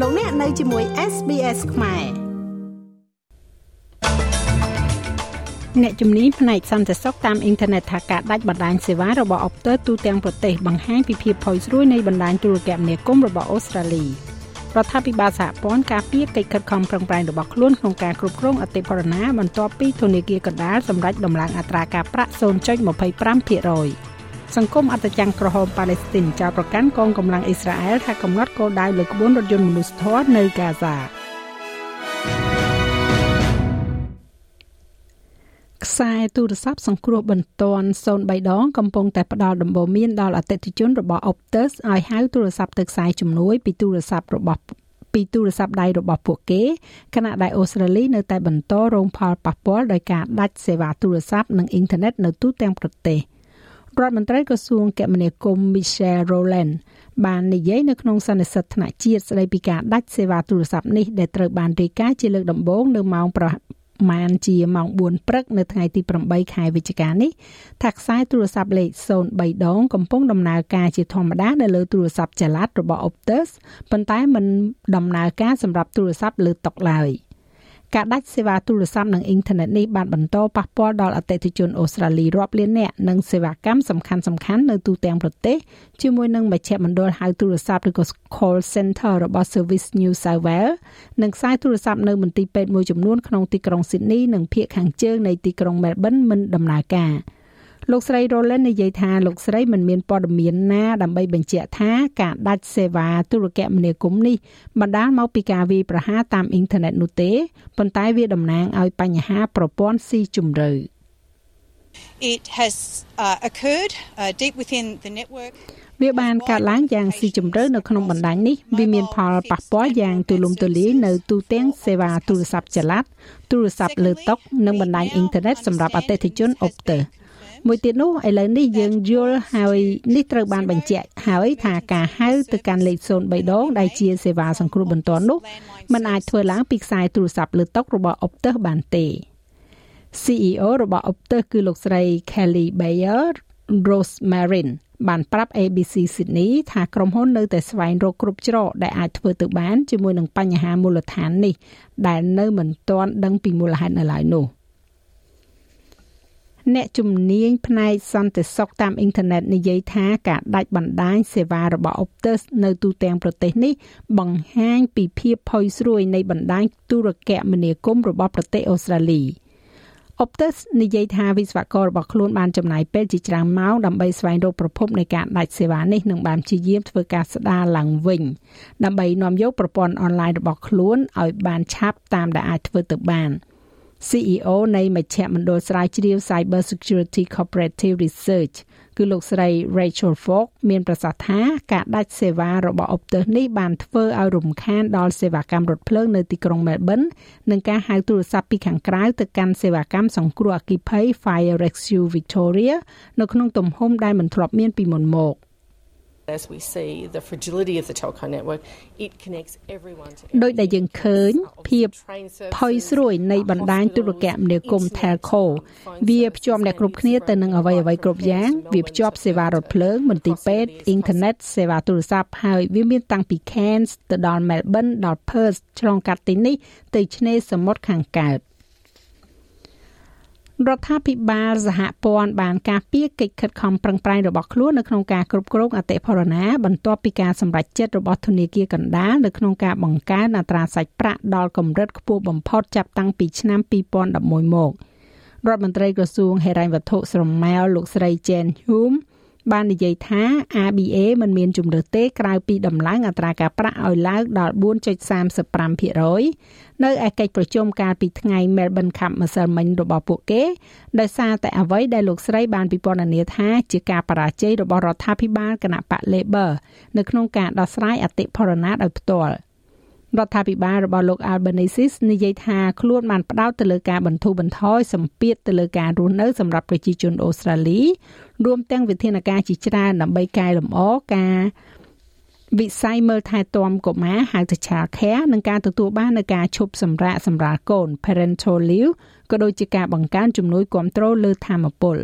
លោកអ្នកនៅជាមួយ SBS ខ្មែរអ្នកជំនាញផ្នែកសន្តិសុខតាមអ៊ីនធឺណិតថាការដាច់បណ្ដាញសេវារបស់ Optus ទូទាំងប្រទេសបង្ហាញពីភាពផុយស្រួយនៃបណ្ដាញទូរគមនាគមន៍របស់អូស្ត្រាលីរដ្ឋាភិបាលសហព័ន្ធការពារកិច្ចខិតខំប្រឹងប្រែងរបស់ខ្លួនក្នុងការគ្រប់គ្រងអតិផរណាបន្ទាប់ពីធនាគារកណ្ដាលសម្រេចដំឡើងអត្រាការប្រាក់0.25% សង្គមអត្តចង្គក្រហមប៉ាឡេស្ទីនចោទប្រកាន់កងកម្លាំងអ៊ីស្រាអែលថាកំណត់គោលដៅលើក្បួនរថយន្តមនុស្សធម៌នៅហ្គាហ្សាខ្សែទូរស័ព្ទសង្គ្រោះបន្ទាន់03ដងកំពុងតែផ្ដល់ដំបូន្មានដល់អតិថិជនរបស់ Optus ឲ្យហៅទូរស័ព្ទទៅខ្សែជំនួយពីទូរស័ព្ទរបស់ពីទូរស័ព្ទដៃរបស់ពួកគេខណៈដែលអូស្ត្រាលីនៅតែបន្តរងផលប៉ះពាល់ដោយការដាច់សេវាទូរស័ព្ទនិងអ៊ីនធឺណិតនៅទូទាំងប្រទេស។ រដ្ឋមន្ត្រីក្រសួងគមនាគមន៍ Michelle Rowland បាននិយាយនៅក្នុងសន្និសីទថ្នាក់ជាតិស្ដីពីការដាច់សេវាទូរស័ព្ទនេះដែលត្រូវបានរាយការណ៍ជាលើកដំបូងនៅម៉ោងប្រមាណជាម៉ោង4ព្រឹកនៅថ្ងៃទី8ខែវិច្ឆិកានេះថាខ្សែទូរស័ព្ទលេខ03ដងកំពុងដំណើរការជាធម្មតានៅលើទូរស័ព្ទចល័តរបស់ Optus ប៉ុន្តែមិនដំណើរការសម្រាប់ទូរស័ព្ទលើតុឡើយ។ ការដាច់សេវាទូរស័ព្ទនិងអ៊ីនធឺណិតនេះបានបន្តប៉ះពាល់ដល់អតិថិជនអូស្ត្រាលីរាប់លាននាក់និងសេវាកម្មសំខាន់សំខាន់នៅទូទាំងប្រទេសជាមួយនឹងមជ្ឈមណ្ឌលហៅទូរស័ព្ទឬក៏ call center របស់ Service New South Wales និងខ្សែទូរស័ព្ទនៅមន្ទីរពេទ្យមួយចំនួនក្នុងទីក្រុង Sydney និងភាគខាងជើងនៃទីក្រុង Melbourne មិនដំណើរការ។ លោកស្រី Roland និយាយថាលោកស្រីមិនមានព័ត៌មានណាដើម្បីបញ្ជាក់ថាការដាច់សេវាទូរគមនាគមន៍នេះបណ្ដាលមកពីការវាយប្រហារតាមអ៊ីនធឺណិតនោះទេប៉ុន្តែវាតំណាងឲ្យបញ្ហាប្រព័ន្ធស៊ីជម្រៅ It has uh, occurred uh, deep within the network វាបានកើតឡើងយ៉ាងស៊ីជម្រៅនៅក្នុងបណ្ដាញនេះវាមានផលប៉ះពាល់យ៉ាងទូលំទូលាយនៅទូទាំងសេវាទូរស័ព្ទចល័តទូរស័ព្ទលើតុនិងបណ្ដាញអ៊ីនធឺណិតសម្រាប់អតិថិជន Optus មួយទៀតនោះឥឡូវនេះយើងយល់ហើយនេះត្រូវបានបញ្ជាក់ហើយថាការហៅទៅកាន់លេខ03ដងដែលជាសេវាសង្គ្រោះបន្ទាន់នោះมันអាចធ្វើឡើងពីខ្សែទូរស័ព្ទលើតុរបស់ Optus បានទេ CEO របស់ Optus គឺលោកស្រី Kelly Bayer Rosemarin បានប្រាប់ ABC Sydney ថាក្រុមហ៊ុននៅតែស្វែងរកគ្រប់ច្រកដែលអាចធ្វើទៅបានជាមួយនឹងបញ្ហាមូលដ្ឋាននេះ ដែលនៅមិនទាន់ដឹងពីមូលហេតុនៅឡើយនោះ។ អ្នកជំនាញផ្នែកសន្តិសុខតាមអ៊ីនធឺណិតនិយាយថាការដាច់បណ្ដាញសេវារបស់ Optus នៅទូទាំងប្រទេសនេះបង្ហាញពីភាពផុយស្រួយនៃបណ្ដាញទូរគមនាគមន៍របស់ប្រទេសអូស្ត្រាលី Optus និយាយថាវិស្វកររបស់ខ្លួនបានចំណាយពេលជាច្រើនម៉ោងដើម្បីស្វែងរកប្រភពនៃការដាច់សេវានេះនិងបានព្យាយាមធ្វើការស្ដារឡើងវិញដើម្បីនាំយកប្រព័ន្ធអនឡាញរបស់ខ្លួនឲ្យបានឆាប់តាមដែលអាចធ្វើទៅបាន។ CEO នៃមជ្ឈមណ្ឌលស្រាវជ្រាវ Cyber Security Cooperative Research គឺលោកស្រី Rachel Falk មានប្រសាសន៍ថាការដាច់សេវារបស់ Optus នេះបានធ្វើឲ្យរំខានដល់សេវាកម្មរថភ្លើងនៅទីក្រុង Melbourne និងការហៅទូរស័ព្ទពីខាងក្រៅទៅកាន់សេវាកម្មសង្គ្រោះអគ្គិភ័យ Fire Rescue Victoria នៅក្នុងទំហំដែលមិនធ្លាប់មានពីមុនមក។ as we see the fragility of the telco network it connects everyone to ដោយដែលយើងឃើញភាពផុយស្រួយនៃបណ្ដាញទូរគមនាគមន៍ telco វាភ្ជាប់អ្នកគ្រប់គ្នាទៅនឹងអ្វីអ្វីគ្រប់យ៉ាង វាភ្ជាប់សេវារថភ្លើង មន្ទីរពេទ្យអ៊ីនធឺណិតសេវាទូរស័ព្ទហើយវាមានតាំងពី Cairns ទៅដល់ Melbourne ដល់ Perth ឆ្លងកាត់ទីនេះទៅឆ្នេរសមុទ្រខាងកើត។ រដ្ឋាភិបាលសហព័ន្ធបានការពារកិច្ចខិតខំប្រឹងប្រែងរបស់ខ្លួននៅក្នុងការគ្រប់គ្រងអតិផរណាបន្ទាប់ពីការសម្រេចចិត្តរបស់ធនាគារកណ្ដាលនៅក្នុងការបង្កើនអត្រាសាច់ប្រាក់ដល់កម្រិតខ្ពស់បំផុតចាប់តាំងពីឆ្នាំ2011មករដ្ឋមន្ត្រីក្រសួងហិរញ្ញវត្ថុស្រមែលលោកស្រី Jen Hume បាននិយាយថា ABA មិនមានជំរើសទេក្រៅពីដំឡើងអត្រាការប្រាក់ឲ្យឡើងដល់4.35%នៅឯកិច្ចប្រជុំកាលពីថ្ងៃ Melbourne Cup ម្សិលមិញរបស់ពួកគេដោយសារតែអ្វីដែលលោកស្រីបានពិពណ៌នាថាជាការបរាជ័យរបស់រដ្ឋាភិបាលគណៈបក Labor នៅក្នុងការដោះស្រាយអតិផរណាដោយផ្ទាល់ រដ្ឋាភិបាលរបស់លោក Albanese និយាយថាខ្លួនបានផ្ដោតទៅលើការបន្ធូរបន្ថយសម្ពាធទៅលើការរស់នៅសម្រាប់ប្រជាជនអូស្ត្រាលីរួមទាំងវិធានការជាច្រើនដើម្បីកែលម្អការវិស័យមើលថែទាំកុមារហៅថា child care និងការទទួលបាននូវការឈប់សម្រាកសម្រាប់កូន parental leave ក៏ដូចជាការបង្កើនជំនួយគ្រប់គ្រងលើធម្មពល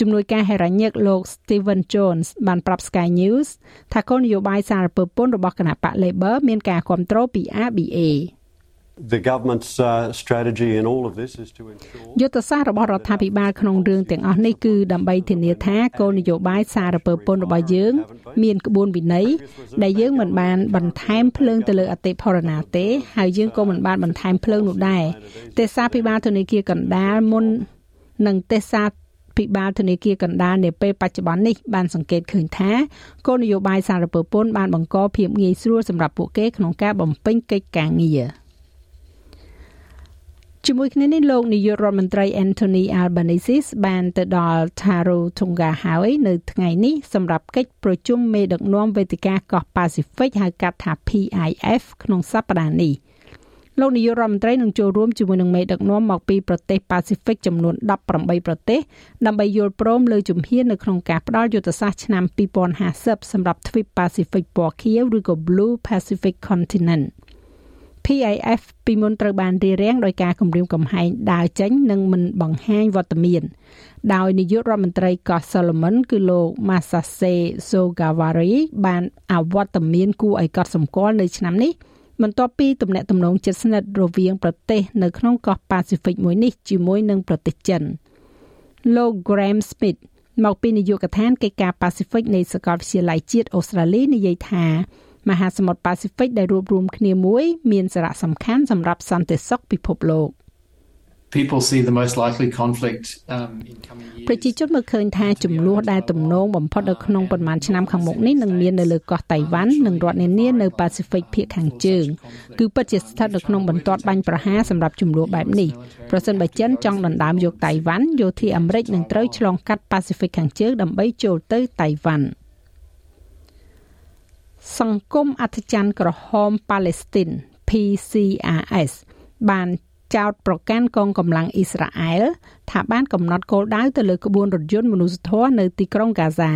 ជំនួយការហេរ៉ាញឹកលោក Steven Jones បានប្រាប់ Sky News ថាគោលនយោបាយសារពើពន្ធរបស់គណៈបក Labor មានការគ្រប់គ្រងពី ABA The government's uh, strategy in all of this is to ensure យុទ្ធសាស្ត្ររបស់រដ្ឋាភិបាលក្នុងរឿងទាំងអស់នេះគឺដើម្បីធានាថាគោលនយោបាយសារពើពន្ធរបស់យើង មានក្បួនវិន័យដែលយើងមិនបានបន្ថែមភ្លើងទៅលើអតិផរណាទេហើយយើងក៏មិនបានបន្ថែមភ្លើងនោះដែរទេសាភិបាលធនាគារកណ្ដាលមុននឹងទេសា ភិបាលធនាគារកណ្ដាលនាពេលបច្ចុប្បន្ននេះបានសង្កេតឃើញថាគោលនយោបាយសារពើពន្ធបានបង្កភាពងាយស្រួលសម្រាប់ពួកគេក្នុងការបំពេញកិច្ចការងារ។ជាមួយគ្នានេះលោកនាយករដ្ឋមន្ត្រី Anthony Albanese បានទៅដល់ Taroutonga ហើយនៅថ្ងៃនេះសម្រាប់កិច្ចប្រជុំមេដឹកនាំវេទិកាកោះប៉ាស៊ីហ្វិកហៅកាត់ថា PIF ក្នុងសប្តាហ៍នេះ លោកនាយករដ្ឋមន្ត្រីនឹងចូលរួមជាមួយនឹងមេដឹកនាំមកពីប្រទេសប៉ាស៊ីហ្វិកចំនួន18ប្រទេសដើម្បីយល់ព្រមលើជំហាននៅក្នុងការផ្ដល់យុទ្ធសាស្ត្រឆ្នាំ2050សម្រាប់ទ្វីបប៉ាស៊ីហ្វិកពណ៌ខៀវឬក៏ Blue Pacific Continent PIF ពីមុនត្រូវបានរៀបរៀងដោយការគម្រាមកំហែងដើរចេញនិងមិនបង្ហាញវត្តមានដោយនាយករដ្ឋមន្ត្រីកោះ Solomon គឺលោក Masase Sogawari បានអវត្តមានគួរឲ្យកត់សម្គាល់នៅឆ្នាំនេះ បន្ទាប់ពីទំនាក់ទំនងជិតស្និទ្ធរវាងប្រទេសនៅក្នុងកោះប៉ាស៊ីហ្វិកមួយនេះជាមួយនឹងប្រទេសចិនលោក Graham Smith មកពីនាយកដ្ឋានកិច្ចការប៉ាស៊ីហ្វិកនៃសាកលវិទ្យាល័យជាតិអូស្ត្រាលីនិយាយថាមហាសមុទ្រប៉ាស៊ីហ្វិកដែលរួបរวมគ្នាមួយមានសារៈសំខាន់សម្រាប់សន្តិសុខពិភពលោក people see the most likely conflict um in coming years ប្រជាជនមើលឃើញថាចំនួនដែលទំនងបំផុតនៅក្នុងប៉ុន្មានឆ្នាំខាងមុខនេះនឹងមាននៅលើកោះតៃវ៉ាន់និងរដ្ឋនានានៅប៉ាស៊ីហ្វិកភាគខាងជើងគឺពិតជាស្ថិតនៅក្នុងបន្ទាត់បាញ់ប្រហារសម្រាប់ចំនួនបែបនេះប្រសិនបើចិនចង់ដណ្ដើមយកតៃវ៉ាន់យោធាអាមេរិកនឹងត្រូវឆ្លងកាត់ប៉ាស៊ីហ្វិកខាងជើងដើម្បីចូលទៅតៃវ៉ាន់សង្គមអធិជនក្រហមប៉ាឡេស្ទីន PCRS បាន ចោតប្រកាន់កងកម្លាំងអ៊ីស្រាអែលថាបានកំណត់គោលដៅទៅលើក្បួនរថយន្តមនុស្សធម៌នៅទីក្រុងហ្គាហ្សា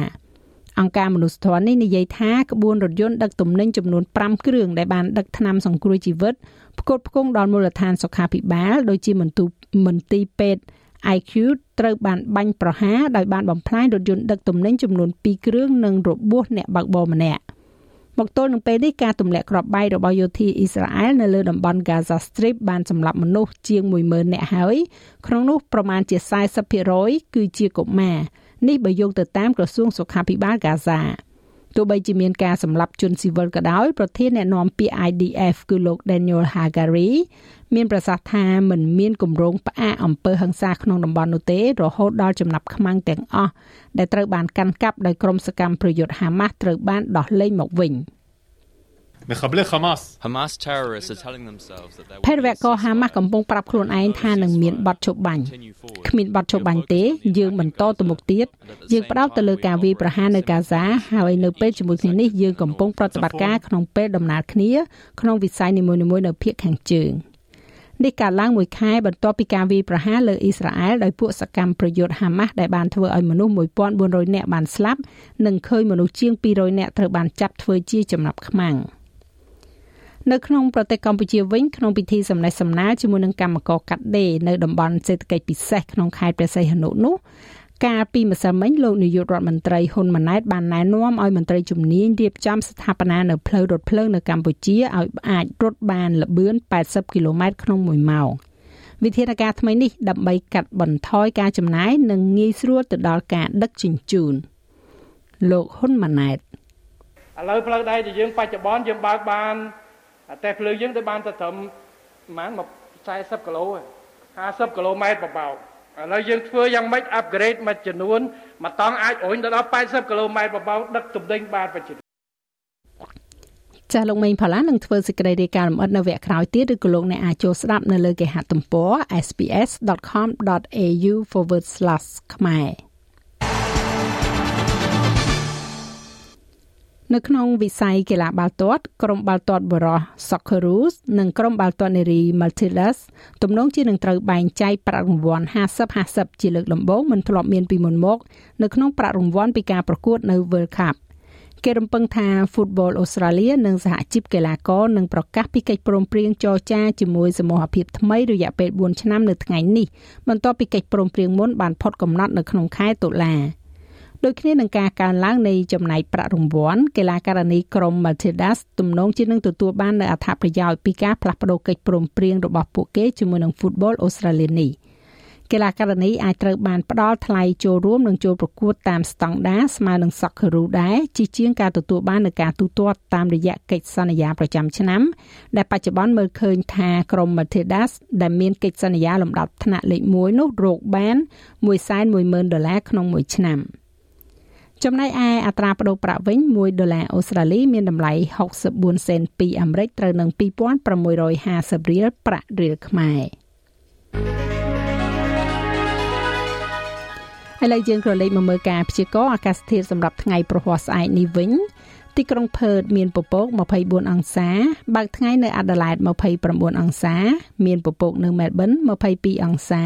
អង្គការមនុស្សធម៌នេះនិយាយថាក្បួនរថយន្តដឹកទំនិញចំនួន5គ្រឿងដែលបានដឹកថ្នាំសង្គ្រោះជីវិតផ្គត់ផ្គង់ដល់មូលដ្ឋានសុខាភិបាលដូចជាមន្ទូមន្ទីរពេទ្យ IQ ត្រូវបានបាញ់ប្រហារដោយបានបំផ្លាញរថយន្តដឹកទំនិញចំនួន2គ្រឿងនិងរបួសអ្នកបើកបរម្នាក់ មកទល់នឹងពេលនេះការទម្លាក់គ្រាប់បែករបស់យោធាអ៊ីស្រាអែលនៅលើតំបន់ Gaza Strip បានសម្លាប់មនុស្សជាង10000នាក់ហើយក្នុងនោះប្រមាណជា40%គឺជាកុមារនេះបើយោងទៅតាមក្រសួងសុខាភិបាល Gaza ទោះបីជាមានការសម្លាប់ជនស៊ីវិលក៏ដោយប្រធានអ្នកណែនាំពាក្យ IDF គឺលោក Daniel Hagari មានប្រសាសន៍ថាមិនមានគម្រោងផ្អាកអំពើហិង្សាក្នុងតំបន់នោះទេរហូតដល់ចំណាប់ខ្មាំងទាំងអស់ដែលត្រូវបានកាន់កាប់ដោយក្រុមសកម្មប្រយុទ្ធហាម៉ាស់ត្រូវបានដោះលែងមកវិញ។ מחבלי חמאס Hamas terrorists are telling themselves that they ភេរវកហាម៉ាស់កំពុងប្រាប់ខ្លួនឯងថានឹងមានបទជបាញ់គ្មានបទជបាញ់ទេយើងបន្តទៅមុខទៀតយើងផ្ដោតទៅលើការវាយប្រហារនៅកាហ្សាហើយនៅពេលជាមួយគ្នានេះយើងកំពុងប្រតិបត្តិការក្នុងពេលដំណើរគ្នាក្នុងវិស័យនីមួយៗនៅភាគខាងជើងនេះកើតឡើងមួយខែបន្ទាប់ពីការវាយប្រហារលើអ៊ីស្រាអែលដោយពួកសកម្មប្រយុទ្ធហាម៉ាស់ដែលបានធ្វើឲ្យមនុស្ស1400នាក់បានស្លាប់និងឃើញមនុស្សជាង200នាក់ត្រូវបានចាប់ធ្វើជាចំណាប់ខ្មាំង។ នៅក្នុងប្រទេសកម្ពុជាវិញក្នុងពិធីសម្ដែងសម្ដាលជាមួយនឹងកម្មករកាត់ដេរនៅតំបន់សេដ្ឋកិច្ចពិសេសក្នុងខេត្តព្រះសីហនុនោះកាលពីម្សិលមិញលោកនាយករដ្ឋមន្ត្រីហ៊ុនម៉ាណែតបានណែនាំឲ្យមន្ត្រីជំនាញរៀបចំស្ថាបនានៅផ្លូវរថភ្លើងនៅកម្ពុជាឲ្យអាចរត់បានល្បឿន80គីឡូម៉ែត្រក្នុង1ម៉ោងវិធានការថ្មីនេះដើម្បីកាត់បន្ថយការចំណាយនិងងាយស្រួលទៅដល់ការដឹកជញ្ជូនលោកហ៊ុនម៉ាណែតឥឡូវផ្លូវដែកដែលយើងបច្ចុប្បន្នយើងបើកបាន តែភ្លើងយើងទៅបានទៅត្រឹមប្រហែល40គីឡូ50គីឡូម៉ែត្របបោកឥឡូវយើងធ្វើយ៉ាងម៉េច upgrade មួយចំនួនមួយតង់អាចរុញទៅដល់80គីឡូម៉ែត្របបោកដឹកទំនិញបានបច្ចុប្បន្នចាស់លោកមេងផល្លានឹងធ្វើសេចក្តីរាយការណ៍លម្អិតនៅវគ្គក្រោយទៀតឬក៏លោកអ្នកអាចចូលស្ដាប់នៅលើគេហទំព័រ sps.com.au/ ខ្មែរ នៅក្នុងវិស័យកីឡាបាល់ទាត់ក្រុមបាល់ទាត់បរោះ Socceroos និងក្រុមបាល់ទាត់នារី Multilas ទំនងជានឹងត្រូវបែងចែកប្រាក់រង្វាន់50-50ជាលើកដំបូងមិនធ្លាប់មានពីមុនមក នៅក្នុងប្រាក់រង្វាន់ពីការប្រកួតនៅ World Cup គេរំពឹងថា Football Australia និងសហជីពកីឡាករនឹងប្រកាសពីកិច្ចព្រមព្រៀងចរចាជាមួយសមូហភាពថ្មីរយៈពេល4ឆ្នាំនៅថ្ងៃនេះបន្ទាប់ពីកិច្ចព្រមព្រៀងមុនបានផុតកំណត់នៅក្នុងខែតុលា ដូចគ្នានឹងការកើនឡើងនៃចំណាយប្រាក់រង្វាន់កីឡាករនីក្រុម Matildas ទំនងជានឹងទទួលបាននូវអត្ថប្រយោជន៍ពីការផ្លាស់ប្តូរកិច្ចព្រមព្រៀងរបស់ពួកគេជាមួយនឹង Football Australia នេះ។កីឡាករនីអាចត្រូវបានផ្ដល់ថ្លៃចូលរួមនិងចូលប្រកួតតាមស្តង់ដារស្មើនឹង Socceroo ដែរជាជាងការទទួលបាននូវការទូទាត់តាមរយៈកិច្ចសន្យាប្រចាំឆ្នាំ ដែលបច្ចុប្បន្នមើលឃើញថាក្រុម Matildas ដែលមានកិច្ចសន្យាលំដាប់ថ្នាក់លេខ1នោះរកបាន110,000ដុល្លារក្នុងមួយឆ្នាំ ចំណែកឯអត្រាប្តូរប្រាក់វិញ1ដុល្លារអូស្ត្រាលីមានតម្លៃ64សេនពីអាមេរិកត្រូវនឹង2650រៀលប្រាក់រៀលខ្មែរឥឡូវយើងក៏លេខមកមើលការព្យាករណ៍អាកាសធាតុសម្រាប់ថ្ងៃប្រហ័សស្អែកនេះវិញទីក្រុងផឺតមានពពក24អង្សា បើកថ្ងៃនៅអាដាលេដ29អង្សា មានពពកនៅមែលប៊ន22អង្សា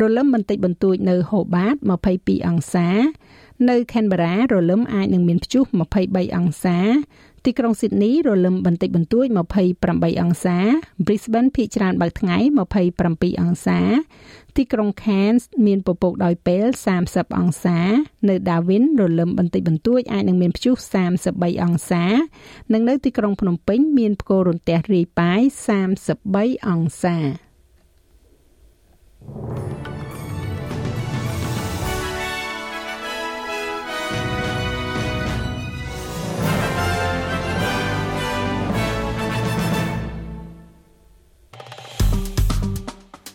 រលឹមបន្តិចបន្តួចនៅហូបាត22អង្សា នៅខេនបេរ៉ារលឹមអាចនឹងមានព្យុះ23អង្សាទីក្រុងស៊ីដនីរលឹមបន្តិចបន្តួច28អង្សា Brisbane ភាគច្រើនបើកថ្ងៃ27អង្សា ទីក្រុង Cairns មានពពកដោយពេល30អង្សា នៅ Darwin រលឹមបន្តិចបន្តួចអាចនឹងមានព្យុះ33អង្សា និងនៅទីក្រុងភ្នំពេញមានផ្គររន្ទះរាយប៉ាយ33អង្សា thank you